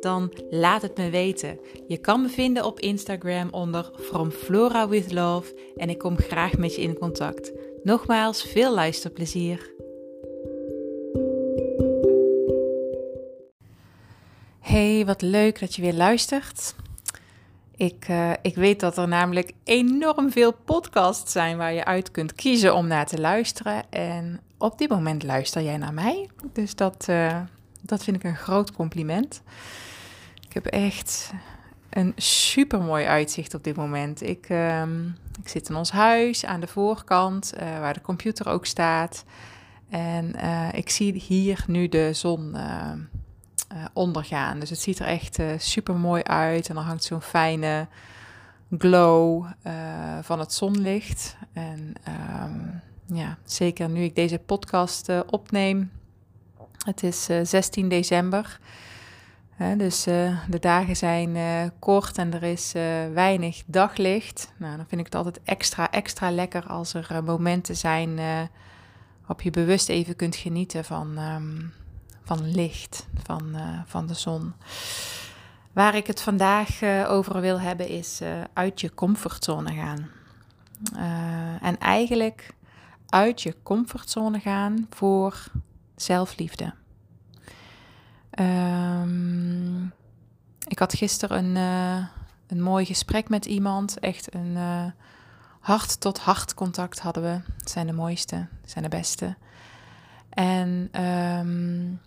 Dan laat het me weten. Je kan me vinden op Instagram onder From Flora with Love en ik kom graag met je in contact. Nogmaals, veel luisterplezier. Hey, wat leuk dat je weer luistert. Ik, uh, ik weet dat er namelijk enorm veel podcasts zijn waar je uit kunt kiezen om naar te luisteren. En op dit moment luister jij naar mij. Dus dat, uh, dat vind ik een groot compliment. Heb echt een super mooi uitzicht op dit moment. Ik, ehm, ik zit in ons huis aan de voorkant, uh, waar de computer ook staat. En uh, ik zie hier nu de zon uh, ondergaan. Dus het ziet er echt super mooi uit. En dan hangt zo'n fijne glow van het zonlicht. En um, ja, zeker nu ik deze podcast opneem. Het is 16 december dus uh, de dagen zijn uh, kort en er is uh, weinig daglicht. Nou, dan vind ik het altijd extra, extra lekker als er momenten zijn waarop je bewust even kunt genieten van, um, van licht, van, van de zon. Waar ik het vandaag over wil hebben is uit je comfortzone gaan. en eigenlijk uit je comfortzone gaan voor zelfliefde. Um, ik had gisteren een, uh, een mooi gesprek met iemand. Echt een uh, hart-tot-hart contact hadden we. Het zijn de mooiste, zijn de beste. En um,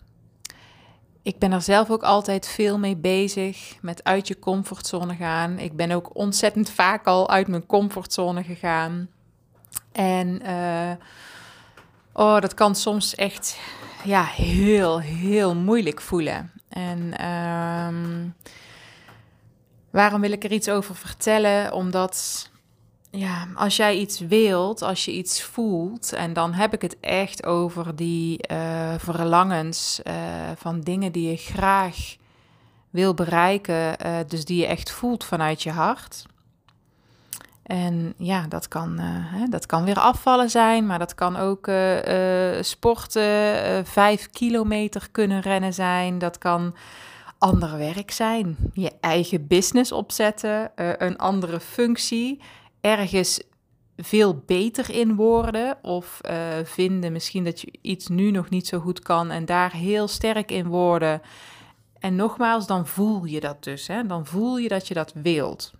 ik ben er zelf ook altijd veel mee bezig met uit je comfortzone gaan. Ik ben ook ontzettend vaak al uit mijn comfortzone gegaan. En uh, oh, dat kan soms echt ja, heel, heel moeilijk voelen. En um, waarom wil ik er iets over vertellen? Omdat ja, als jij iets wilt, als je iets voelt, en dan heb ik het echt over die uh, verlangens uh, van dingen die je graag wil bereiken, uh, dus die je echt voelt vanuit je hart. En ja, dat kan, uh, hè, dat kan weer afvallen zijn, maar dat kan ook uh, uh, sporten, vijf kilometer kunnen rennen zijn. Dat kan ander werk zijn, je eigen business opzetten, een andere functie, ergens veel beter in worden of vinden misschien dat je iets nu nog niet zo goed kan en daar heel sterk in worden. En nogmaals, dan voel je dat dus, hè? dan voel je dat je dat wilt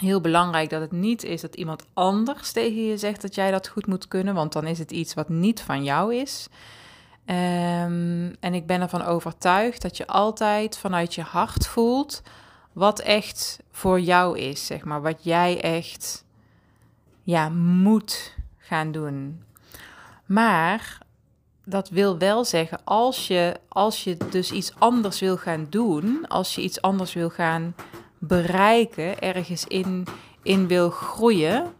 heel belangrijk dat het niet is dat iemand anders tegen je zegt dat jij dat goed moet kunnen, want dan is het iets wat niet van jou is. Um, en ik ben ervan overtuigd dat je altijd vanuit je hart voelt wat echt voor jou is, zeg maar, wat jij echt ja, moet gaan doen. Maar dat wil wel zeggen, als je, als je dus iets anders wil gaan doen, als je iets anders wil gaan bereiken, ergens in, in wil groeien.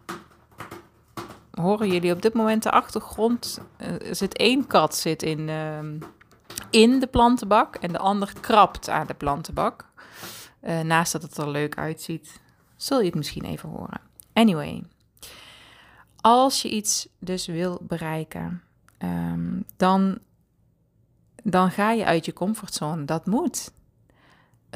Horen jullie op dit moment de achtergrond? Uh, er zit één kat zit in, uh, in de plantenbak en de ander krabt aan de plantenbak. Uh, naast dat het er leuk uitziet, zul je het misschien even horen. Anyway, als je iets dus wil bereiken, um, dan, dan ga je uit je comfortzone. Dat moet.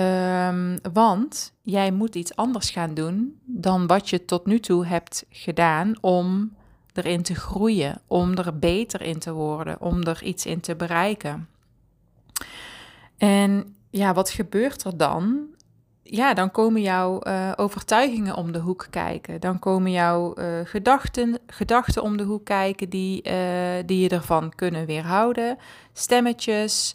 Um, want jij moet iets anders gaan doen dan wat je tot nu toe hebt gedaan om erin te groeien, om er beter in te worden, om er iets in te bereiken. En ja, wat gebeurt er dan? Ja, dan komen jouw uh, overtuigingen om de hoek kijken. Dan komen jouw uh, gedachten, gedachten om de hoek kijken die, uh, die je ervan kunnen weerhouden. Stemmetjes,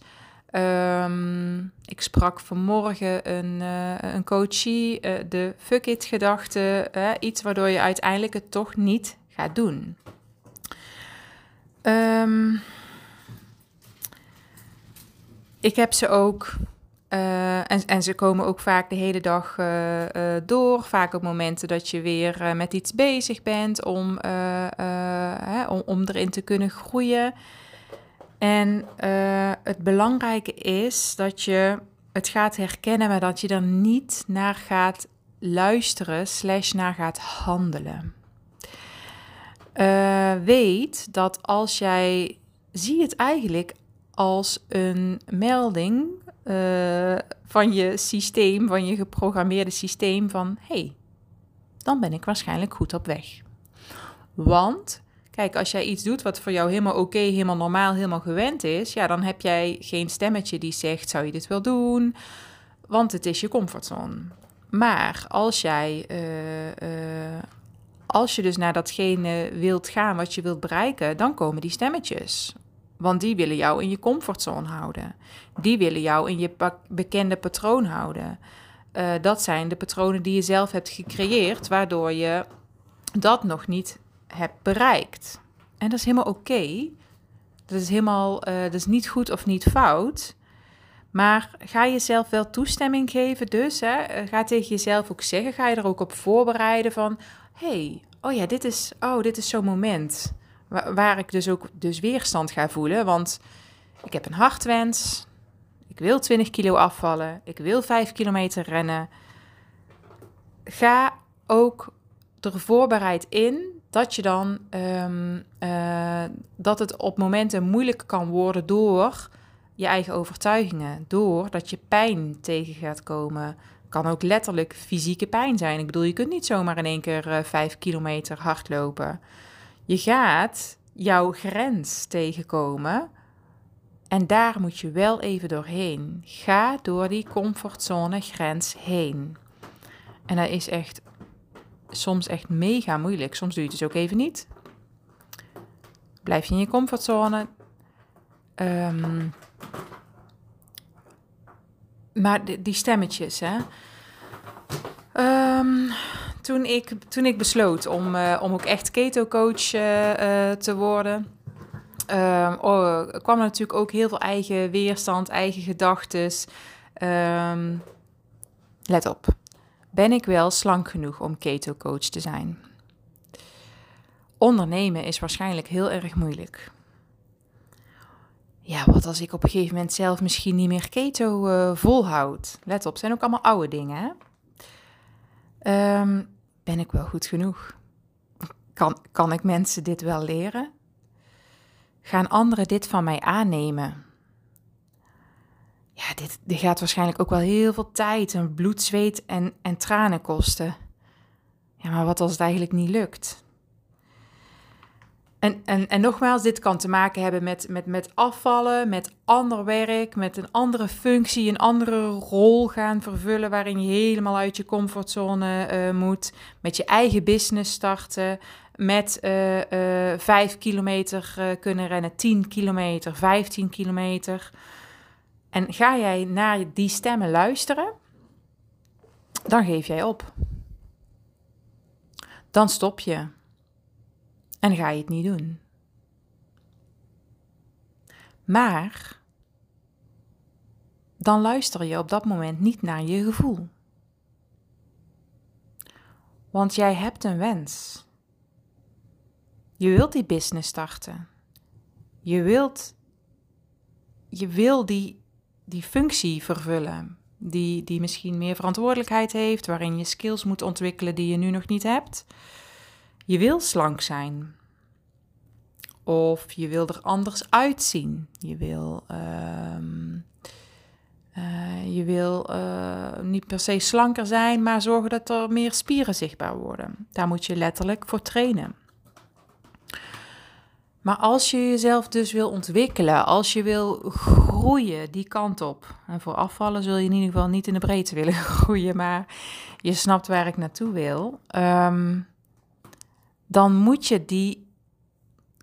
Um, ik sprak vanmorgen een, uh, een coachie, uh, de fuck it gedachte, iets waardoor je uiteindelijk het toch niet gaat doen. Um, ik heb ze ook Uh, en, en ze komen ook vaak de hele dag door. Vaak op momenten dat je weer met iets bezig bent om, om, om erin te kunnen groeien. En het belangrijke is dat je het gaat herkennen, maar dat je er niet naar gaat luisteren, slash naar gaat handelen. weet dat als jij, zie het eigenlijk als een melding uh, van je systeem, van je geprogrammeerde systeem van hey, dan ben ik waarschijnlijk goed op weg. Want kijk, als jij iets doet wat voor jou helemaal oké, helemaal normaal, helemaal gewend is, ja, dan heb jij geen stemmetje die zegt: zou je dit wel doen? Want het is je comfortzone. Maar als jij, uh, uh, als je dus naar datgene wilt gaan wat je wilt bereiken, dan komen die stemmetjes. Want die willen jou in je comfortzone houden. Die willen jou in je bekende patroon houden. Uh, dat zijn de patronen die je zelf hebt gecreëerd, waardoor je dat nog niet hebt bereikt. En dat is helemaal oké. Dat is helemaal, uh, dat is niet goed of niet fout. Maar ga jezelf wel toestemming geven, dus hè, eh, ga tegen jezelf ook zeggen, ga je er ook op voorbereiden van, hey, oh ja, dit is, oh, dit is zo'n moment. Waar, ik dus ook dus weerstand ga voelen. Want ik heb een hartwens. Ik wil 20 kilo afvallen. Ik wil 5 kilometer rennen. Ga ook er voorbereid in dat je dan um, uh, dat het op momenten moeilijk kan worden door je eigen overtuigingen. Door dat je pijn tegen gaat komen. Kan ook letterlijk fysieke pijn zijn. Ik bedoel, je kunt niet zomaar in één keer uh, 5 kilometer hardlopen. Je gaat jouw grens tegenkomen. En daar moet je wel even doorheen. Ga door die comfortzone grens heen. En dat is echt soms echt mega moeilijk. Soms doe je het dus ook even niet. Blijf je in je comfortzone. Um, maar die, stemmetjes, hè. Um, toen ik, toen ik besloot om, uh, om ook echt keto-coach uh, uh, te worden, uh, oh, kwam er natuurlijk ook heel veel eigen weerstand, eigen gedachten. Um, let op, ben ik wel slank genoeg om keto-coach te zijn? Ondernemen is waarschijnlijk heel erg moeilijk. Ja, wat als ik op een gegeven moment zelf misschien niet meer keto volhoud? Let op, zijn ook allemaal oude dingen, hè? Um, ben ik wel goed genoeg? Kan, kan ik mensen dit wel leren? Gaan anderen dit van mij aannemen? Ja, dit, dit gaat waarschijnlijk ook wel heel veel tijd en bloed, zweet en, en tranen kosten. Ja, maar wat als het eigenlijk niet lukt? En, en, en nogmaals, dit kan te maken hebben met, met, met afvallen, met ander werk, met een andere functie, een andere rol gaan vervullen waarin je helemaal uit je comfortzone uh, moet, met je eigen business starten, met uh, uh, 5 kilometer kunnen rennen, 10 kilometer, 15 kilometer. En ga jij naar die stemmen luisteren, dan geef jij op. Dan stop je. En ga je het niet doen. Maar dan luister je op dat moment niet naar je gevoel. Want jij hebt een wens. Je wilt die business starten. Je wilt, je wil die, die functie vervullen. Die, die misschien meer verantwoordelijkheid heeft, waarin je skills moet ontwikkelen die je nu nog niet hebt. Je wil slank zijn. Of je wil er anders uitzien. Je wil, uh, uh, je wil uh, niet per se slanker zijn, maar zorgen dat er meer spieren zichtbaar worden. Daar moet je letterlijk voor trainen. Maar als je jezelf dus wil ontwikkelen, als je wil groeien die kant op. En voor afvallen zul je in ieder geval niet in de breedte willen groeien, maar je snapt waar ik naartoe wil. Um, dan moet je die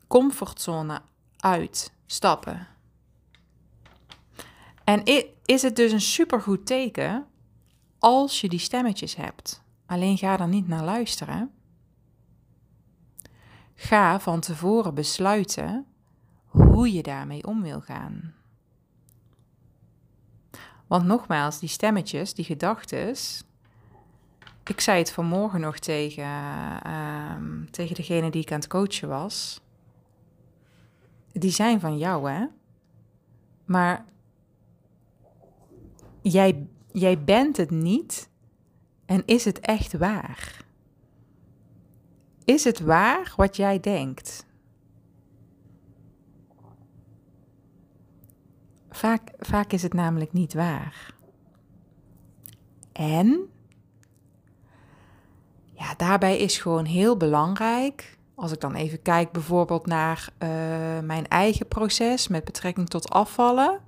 comfortzone uitstappen. En is het dus een supergoed teken als je die stemmetjes hebt. Alleen ga er niet naar luisteren. Ga van tevoren besluiten hoe je daarmee om wil gaan. Want nogmaals, die stemmetjes, die gedachtes. Ik zei het vanmorgen nog tegen, ehm, tegen degene die ik aan het coachen was. Die zijn van jou, hè? Maar jij, jij bent het niet en is het echt waar? Is het waar wat jij denkt? Vaak, vaak is het namelijk niet waar. En ja, daarbij is gewoon heel belangrijk, als ik dan even kijk bijvoorbeeld naar uh, mijn eigen proces met betrekking tot afvallen,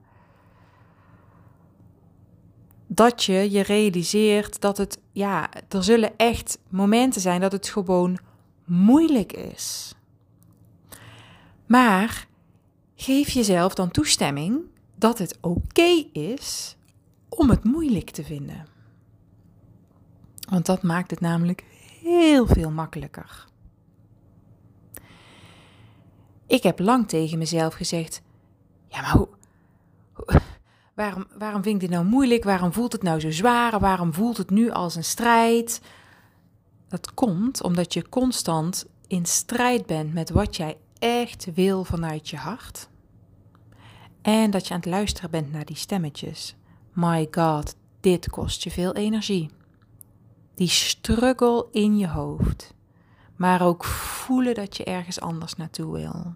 dat je je realiseert dat het, ja, er zullen echt momenten zijn dat het gewoon moeilijk is. Maar geef jezelf dan toestemming dat het oké is om het moeilijk te vinden. Want dat maakt het namelijk heel veel makkelijker. Ik heb lang tegen mezelf gezegd: Ja, maar hoe, waarom, waarom vind ik dit nou moeilijk? Waarom voelt het nou zo zwaar? Waarom voelt het nu als een strijd? Dat komt omdat je constant in strijd bent met wat jij echt wil vanuit je hart. En dat je aan het luisteren bent naar die stemmetjes. My God, dit kost je veel energie. Die struggle in je hoofd. Maar ook voelen dat je ergens anders naartoe wil.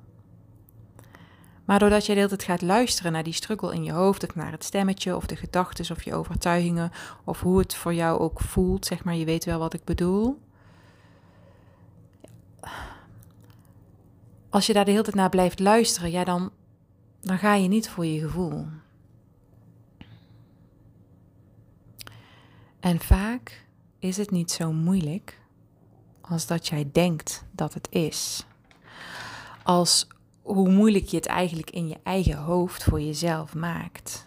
Maar doordat je de hele gaat luisteren naar die struggle in je hoofd, of naar het stemmetje, of de gedachten, of je overtuigingen, of hoe het voor jou ook voelt, zeg maar, je weet wel wat ik bedoel. Als je daar de hele tijd naar blijft luisteren, ja, dan dan ga je niet voor je gevoel. En vaak is het niet zo moeilijk als dat jij denkt dat het is. Als hoe moeilijk je het eigenlijk in je eigen hoofd voor jezelf maakt.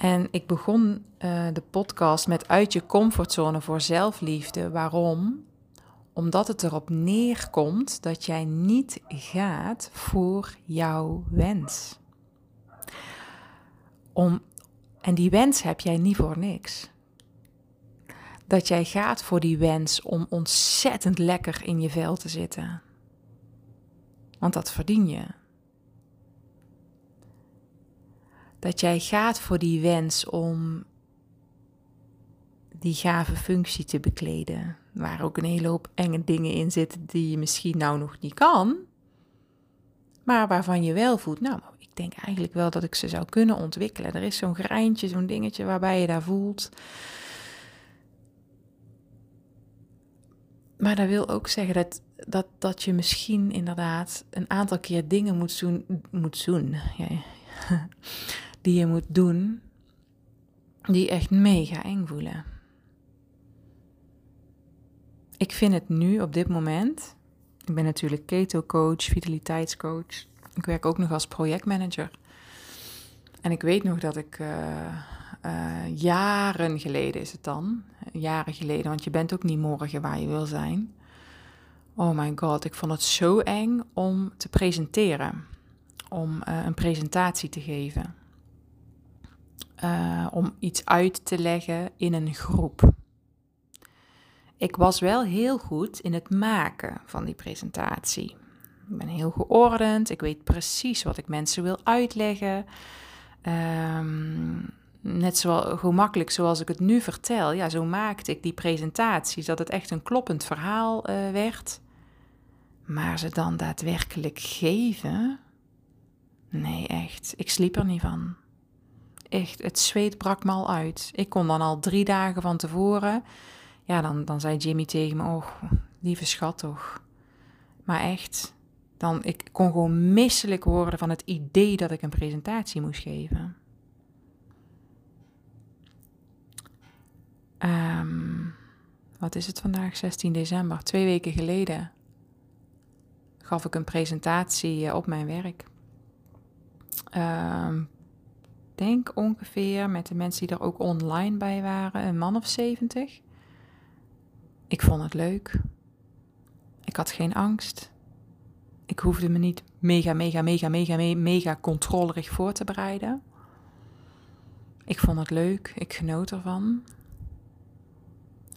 En ik begon uh, de podcast met uit je comfortzone voor zelfliefde. Waarom? Omdat het erop neerkomt dat jij niet gaat voor jouw wens. Om, en die wens heb jij niet voor niks. Dat jij gaat voor die wens om ontzettend lekker in je vel te zitten. Want dat verdien je. Dat jij gaat voor die wens om die gave functie te bekleden. Waar ook een hele hoop enge dingen in zitten die je misschien nou nog niet kan. Maar waarvan je wel voelt, nou, ik denk eigenlijk wel dat ik ze zou kunnen ontwikkelen. Er is zo'n greintje, zo'n dingetje waarbij je daar voelt. Maar dat wil ook zeggen dat, dat, dat je misschien inderdaad een aantal keer dingen moet doen, moet doen ja, die je moet doen, die echt mega eng voelen. Ik vind het nu op dit moment. Ik ben natuurlijk keto coach, vitaliteitscoach. Ik werk ook nog als projectmanager. En ik weet nog dat ik uh, uh, jaren geleden is het dan, jaren geleden, want je bent ook niet morgen waar je wil zijn. Oh my god, ik vond het zo eng om te presenteren, om uh, een presentatie te geven, om iets uit te leggen in een groep. Ik was wel heel goed in het maken van die presentatie. Ik ben heel geordend, ik weet precies wat ik mensen wil uitleggen. Um, net zo gemakkelijk zoals ik het nu vertel, ja, zo maakte ik die presentaties, dat het echt een kloppend verhaal uh, werd. Maar ze dan daadwerkelijk geven? Nee, echt. Ik sliep er niet van. Echt, het zweet brak me al uit. Ik kon dan al drie dagen van tevoren ja, dan, dan zei Jimmy tegen me, oh, lieve schat toch. Maar echt, dan, ik kon gewoon misselijk worden van het idee dat ik een presentatie moest geven. Ehm, wat is het vandaag? 16 december. Twee weken geleden gaf ik een presentatie eh, op mijn werk. Um, denk ongeveer met de mensen die er ook online bij waren, een man of 70. Ik vond het leuk. Ik had geen angst. Ik hoefde me niet mega, mega, mega, mega, mega controlerig voor te bereiden. Ik vond het leuk, ik genoot ervan.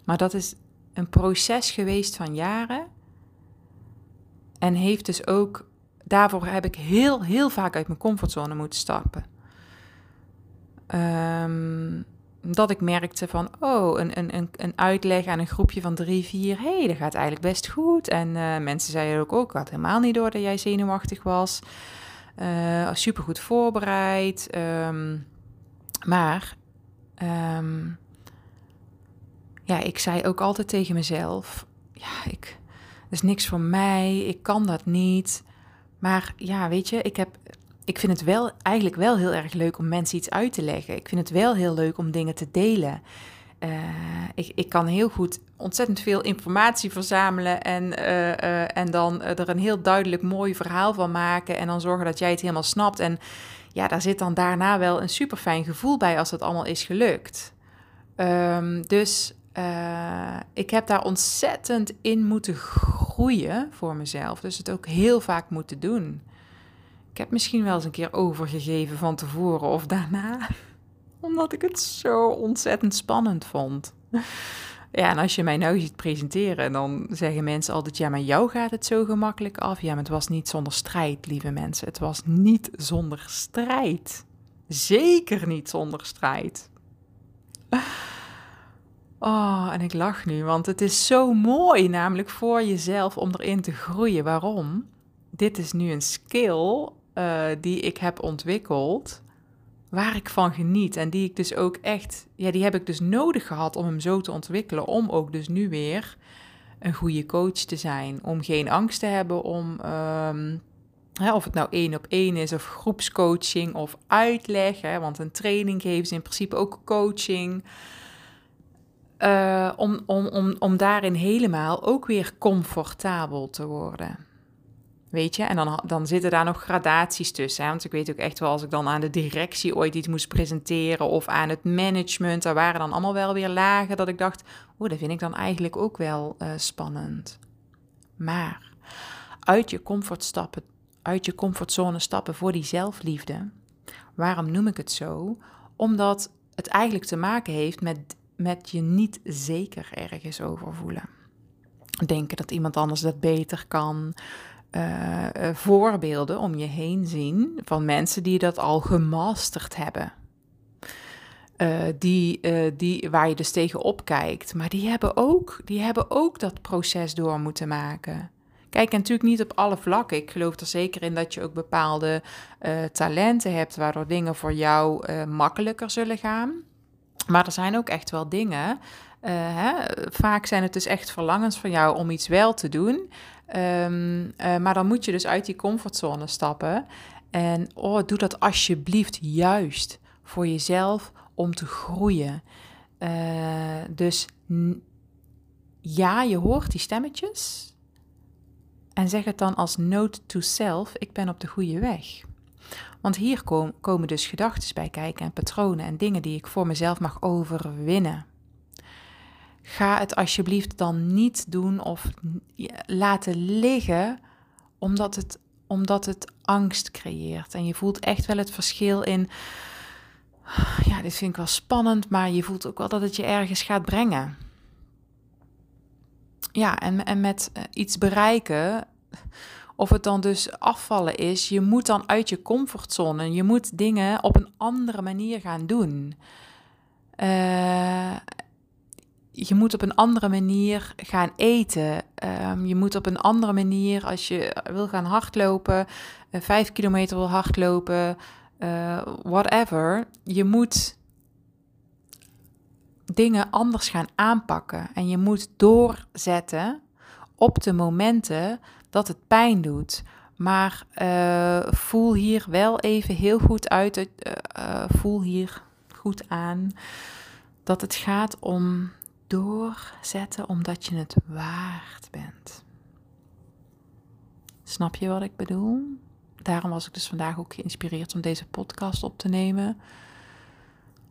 Maar dat is een proces geweest van jaren. En heeft dus ook, daarvoor heb ik heel, heel vaak uit mijn comfortzone moeten stappen. Um, dat ik merkte van, oh, een, een, een uitleg aan een groepje van drie, vier, hé, hey, dat gaat eigenlijk best goed. En uh, mensen zeiden ook, ook, ik had helemaal niet door dat jij zenuwachtig was. Uh, supergoed voorbereid. Um, maar, um, ja, ik zei ook altijd tegen mezelf, ja, ik, is niks voor mij, ik kan dat niet. Maar ja, weet je, ik heb ik vind het wel eigenlijk wel heel erg leuk om mensen iets uit te leggen. Ik vind het wel heel leuk om dingen te delen. Uh, ik, ik kan heel goed ontzettend veel informatie verzamelen en, uh, uh, en dan er een heel duidelijk mooi verhaal van maken en dan zorgen dat jij het helemaal snapt. En ja, daar zit dan daarna wel een super fijn gevoel bij als het allemaal is gelukt. Um, dus ik heb daar ontzettend in moeten groeien voor mezelf. Dus het ook heel vaak moeten doen. Ik heb misschien wel eens een keer overgegeven van tevoren of daarna. Omdat ik het zo ontzettend spannend vond. Ja, en als je mij nou ziet presenteren, dan zeggen mensen altijd: ja, maar jou gaat het zo gemakkelijk af. Ja, maar het was niet zonder strijd, lieve mensen. Het was niet zonder strijd. Zeker niet zonder strijd. Oh, en ik lach nu, want het is zo mooi, namelijk voor jezelf om erin te groeien. Waarom? Dit is nu een skill uh, die ik heb ontwikkeld, waar ik van geniet en die ik dus ook echt, ja, die heb ik dus nodig gehad om hem zo te ontwikkelen, om ook dus nu weer een goede coach te zijn, om geen angst te hebben om, um, hè, of het nou één op één is of groepscoaching of uitleg, want een training geven ze in principe ook coaching. Uh, om, om, om, om daarin helemaal ook weer comfortabel te worden. Weet je, en dan, dan zitten daar nog gradaties tussen. Hè? Want ik weet ook echt wel, als ik dan aan de directie ooit iets moest presenteren of aan het management, daar waren dan allemaal wel weer lagen dat ik dacht, oh, dat vind ik dan eigenlijk ook wel uh, spannend. Maar uit je comfort stappen, uit je comfortzone stappen voor die zelfliefde. Waarom noem ik het zo? Omdat het eigenlijk te maken heeft met, met je niet zeker ergens over voelen. Denken dat iemand anders dat beter kan uh, voorbeelden om je heen zien van mensen die dat al gemasterd hebben. Uh, die, die, waar je dus tegenop kijkt. Maar die hebben, ook, die hebben ook dat proces door moeten maken. Kijk, natuurlijk niet op alle vlakken. Ik geloof er zeker in dat je ook bepaalde talenten hebt, waardoor dingen voor jou makkelijker zullen gaan. Maar er zijn ook echt wel dingen. Hè? Vaak zijn het dus echt verlangens van jou om iets wel te doen. Um, uh, maar dan moet je dus uit die comfortzone stappen. En oh, doe dat alsjeblieft juist voor jezelf om te groeien. Uh, dus ja, je hoort die stemmetjes. En zeg het dan als note to self: ik ben op de goede weg. Want hier kom, komen dus gedachten bij kijken en patronen en dingen die ik voor mezelf mag overwinnen. Ga het alsjeblieft dan niet doen of laten liggen, omdat het, omdat het angst creëert. En je voelt echt wel het verschil in. Ja, dit vind ik wel spannend, maar je voelt ook wel dat het je ergens gaat brengen. Ja, en, en met eh, iets bereiken, of het dan dus afvallen is, je moet dan uit je comfortzone. Je moet dingen op een andere manier gaan doen. Uh, je moet op een andere manier gaan eten. Um, je moet op een andere manier, als je wil gaan hardlopen, uh, vijf kilometer wil hardlopen, uh, whatever. Je moet dingen anders gaan aanpakken. En je moet doorzetten op de momenten dat het pijn doet. Maar uh, voel hier wel even heel goed uit, voel hier goed aan dat het gaat om doorzetten omdat je het waard bent. Snap je wat ik bedoel? Daarom was ik dus vandaag ook geïnspireerd om deze podcast op te nemen.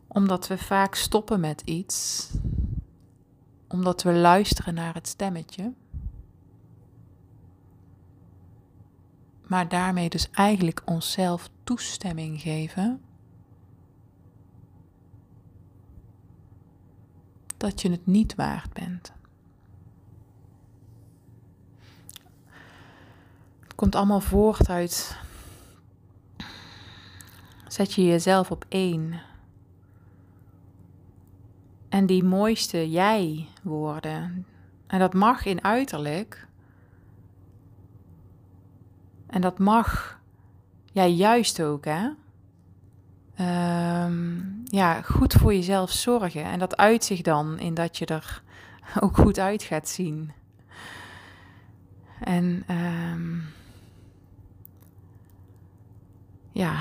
Omdat we vaak stoppen met iets. Omdat we luisteren naar het stemmetje. Maar daarmee dus eigenlijk onszelf toestemming geven dat je het niet waard bent. Het komt allemaal voort uit. Zet je jezelf op één. En die mooiste jij worden. En dat mag in uiterlijk. En dat mag ja, juist ook, hè? Ehm, ja, goed voor jezelf zorgen. En dat uit zich dan in dat je er ook goed uit gaat zien. En um, ja,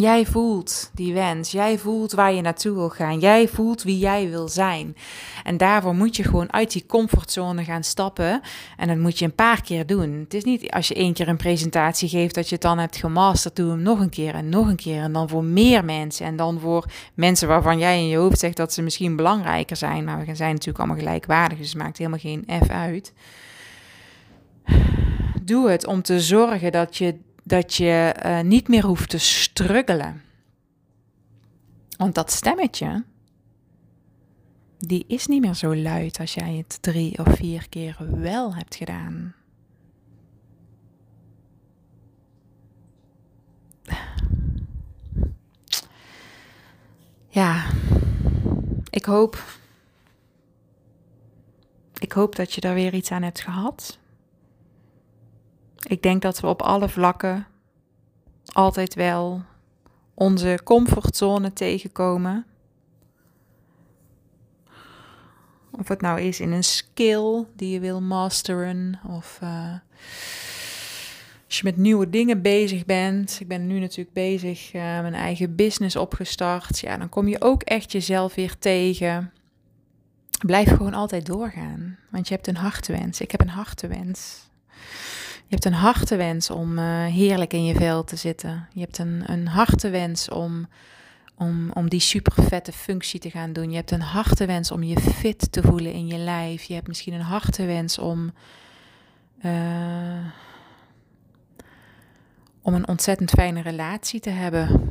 Jij voelt die wens, jij voelt waar je naartoe wil gaan, jij voelt wie jij wil zijn. En daarvoor moet je gewoon uit die comfortzone gaan stappen. En dat moet je een paar keer doen. Het is niet als je één keer een presentatie geeft dat je het dan hebt gemasterd, doe hem nog een keer en nog een keer. En dan voor meer mensen. En dan voor mensen waarvan jij in je hoofd zegt dat ze misschien belangrijker zijn, maar we zijn natuurlijk allemaal gelijkwaardig, dus het maakt helemaal geen F uit. Doe het om te zorgen dat je dat je uh, niet meer hoeft te struggelen. Want dat stemmetje, die is niet meer zo luid als jij het drie of vier keer wel hebt gedaan. Ja, ik hoop. Ik hoop dat je daar weer iets aan hebt gehad. Ik denk dat we op alle vlakken altijd wel onze comfortzone tegenkomen. Of het nou is in een skill die je wil masteren, of uh, als je met nieuwe dingen bezig bent. Ik ben nu natuurlijk bezig, uh, mijn eigen business opgestart. Ja, dan kom je ook echt jezelf weer tegen. Blijf gewoon altijd doorgaan, want je hebt een hartewens. Ik heb een hartewens. Je hebt een harte wens om uh, heerlijk in je vel te zitten. Je hebt een, een harte wens om, om, om die super vette functie te gaan doen. Je hebt een harte wens om je fit te voelen in je lijf. Je hebt misschien een harte wens om, uh, om een ontzettend fijne relatie te hebben.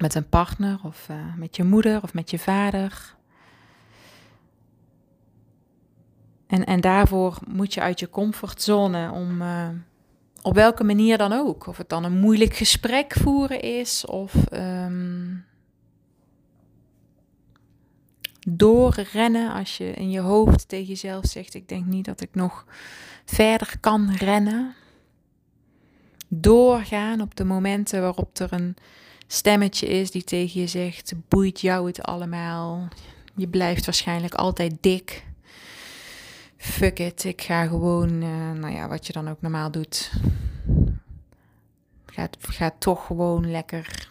Met een partner of uh, met je moeder of met je vader. En, en daarvoor moet je uit je comfortzone om uh, op welke manier dan ook. Of het dan een moeilijk gesprek voeren is of um, doorrennen als je in je hoofd tegen jezelf zegt: Ik denk niet dat ik nog verder kan rennen. Doorgaan op de momenten waarop er een stemmetje is die tegen je zegt: Boeit jou het allemaal? Je blijft waarschijnlijk altijd dik fuck it, ik ga gewoon, uh, nou ja, wat je dan ook normaal doet. Ga, toch gewoon lekker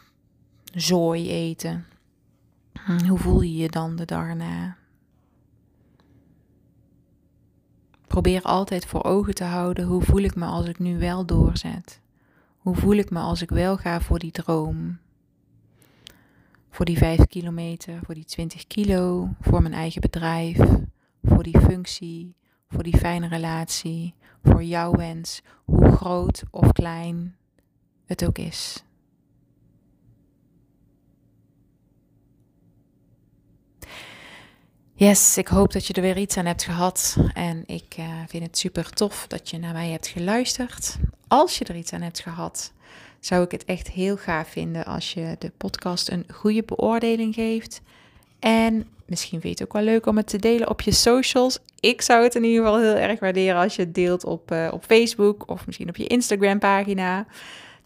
zooi eten. Hm, hoe voel je je dan de dag erna? Probeer altijd voor ogen te houden hoe voel ik me als ik nu wel doorzet. Hoe voel ik me als ik wel ga voor die droom? Voor die 5 kilometer, voor die 20 kilo, voor mijn eigen bedrijf, voor die functie, voor die fijne relatie, voor jouw wens, hoe groot of klein het ook is. Yes, ik hoop dat je er weer iets aan hebt gehad. En ik uh, vind het super tof dat je naar mij hebt geluisterd. Als je er iets aan hebt gehad, zou ik het echt heel gaaf vinden als je de podcast een goede beoordeling geeft. En misschien vind je het ook wel leuk om het te delen op je socials. Ik zou het in ieder geval heel erg waarderen als je het deelt op, uh, op Facebook of misschien op je Instagram pagina.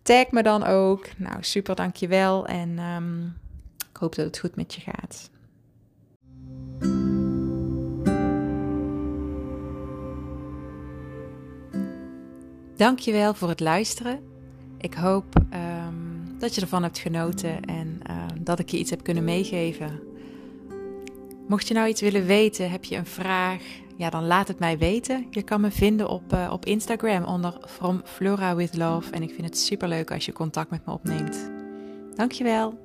Tag me dan ook. Nou, super dankjewel en um, ik hoop dat het goed met je gaat. Dankjewel voor het luisteren. Ik hoop um, dat je ervan hebt genoten en uh, dat ik je iets heb kunnen meegeven Mocht je nou iets willen weten, heb je een vraag, ja, dan laat het mij weten. Je kan me vinden op, uh, op Instagram onder From Flora with Love. En ik vind het super leuk als je contact met me opneemt. Dankjewel.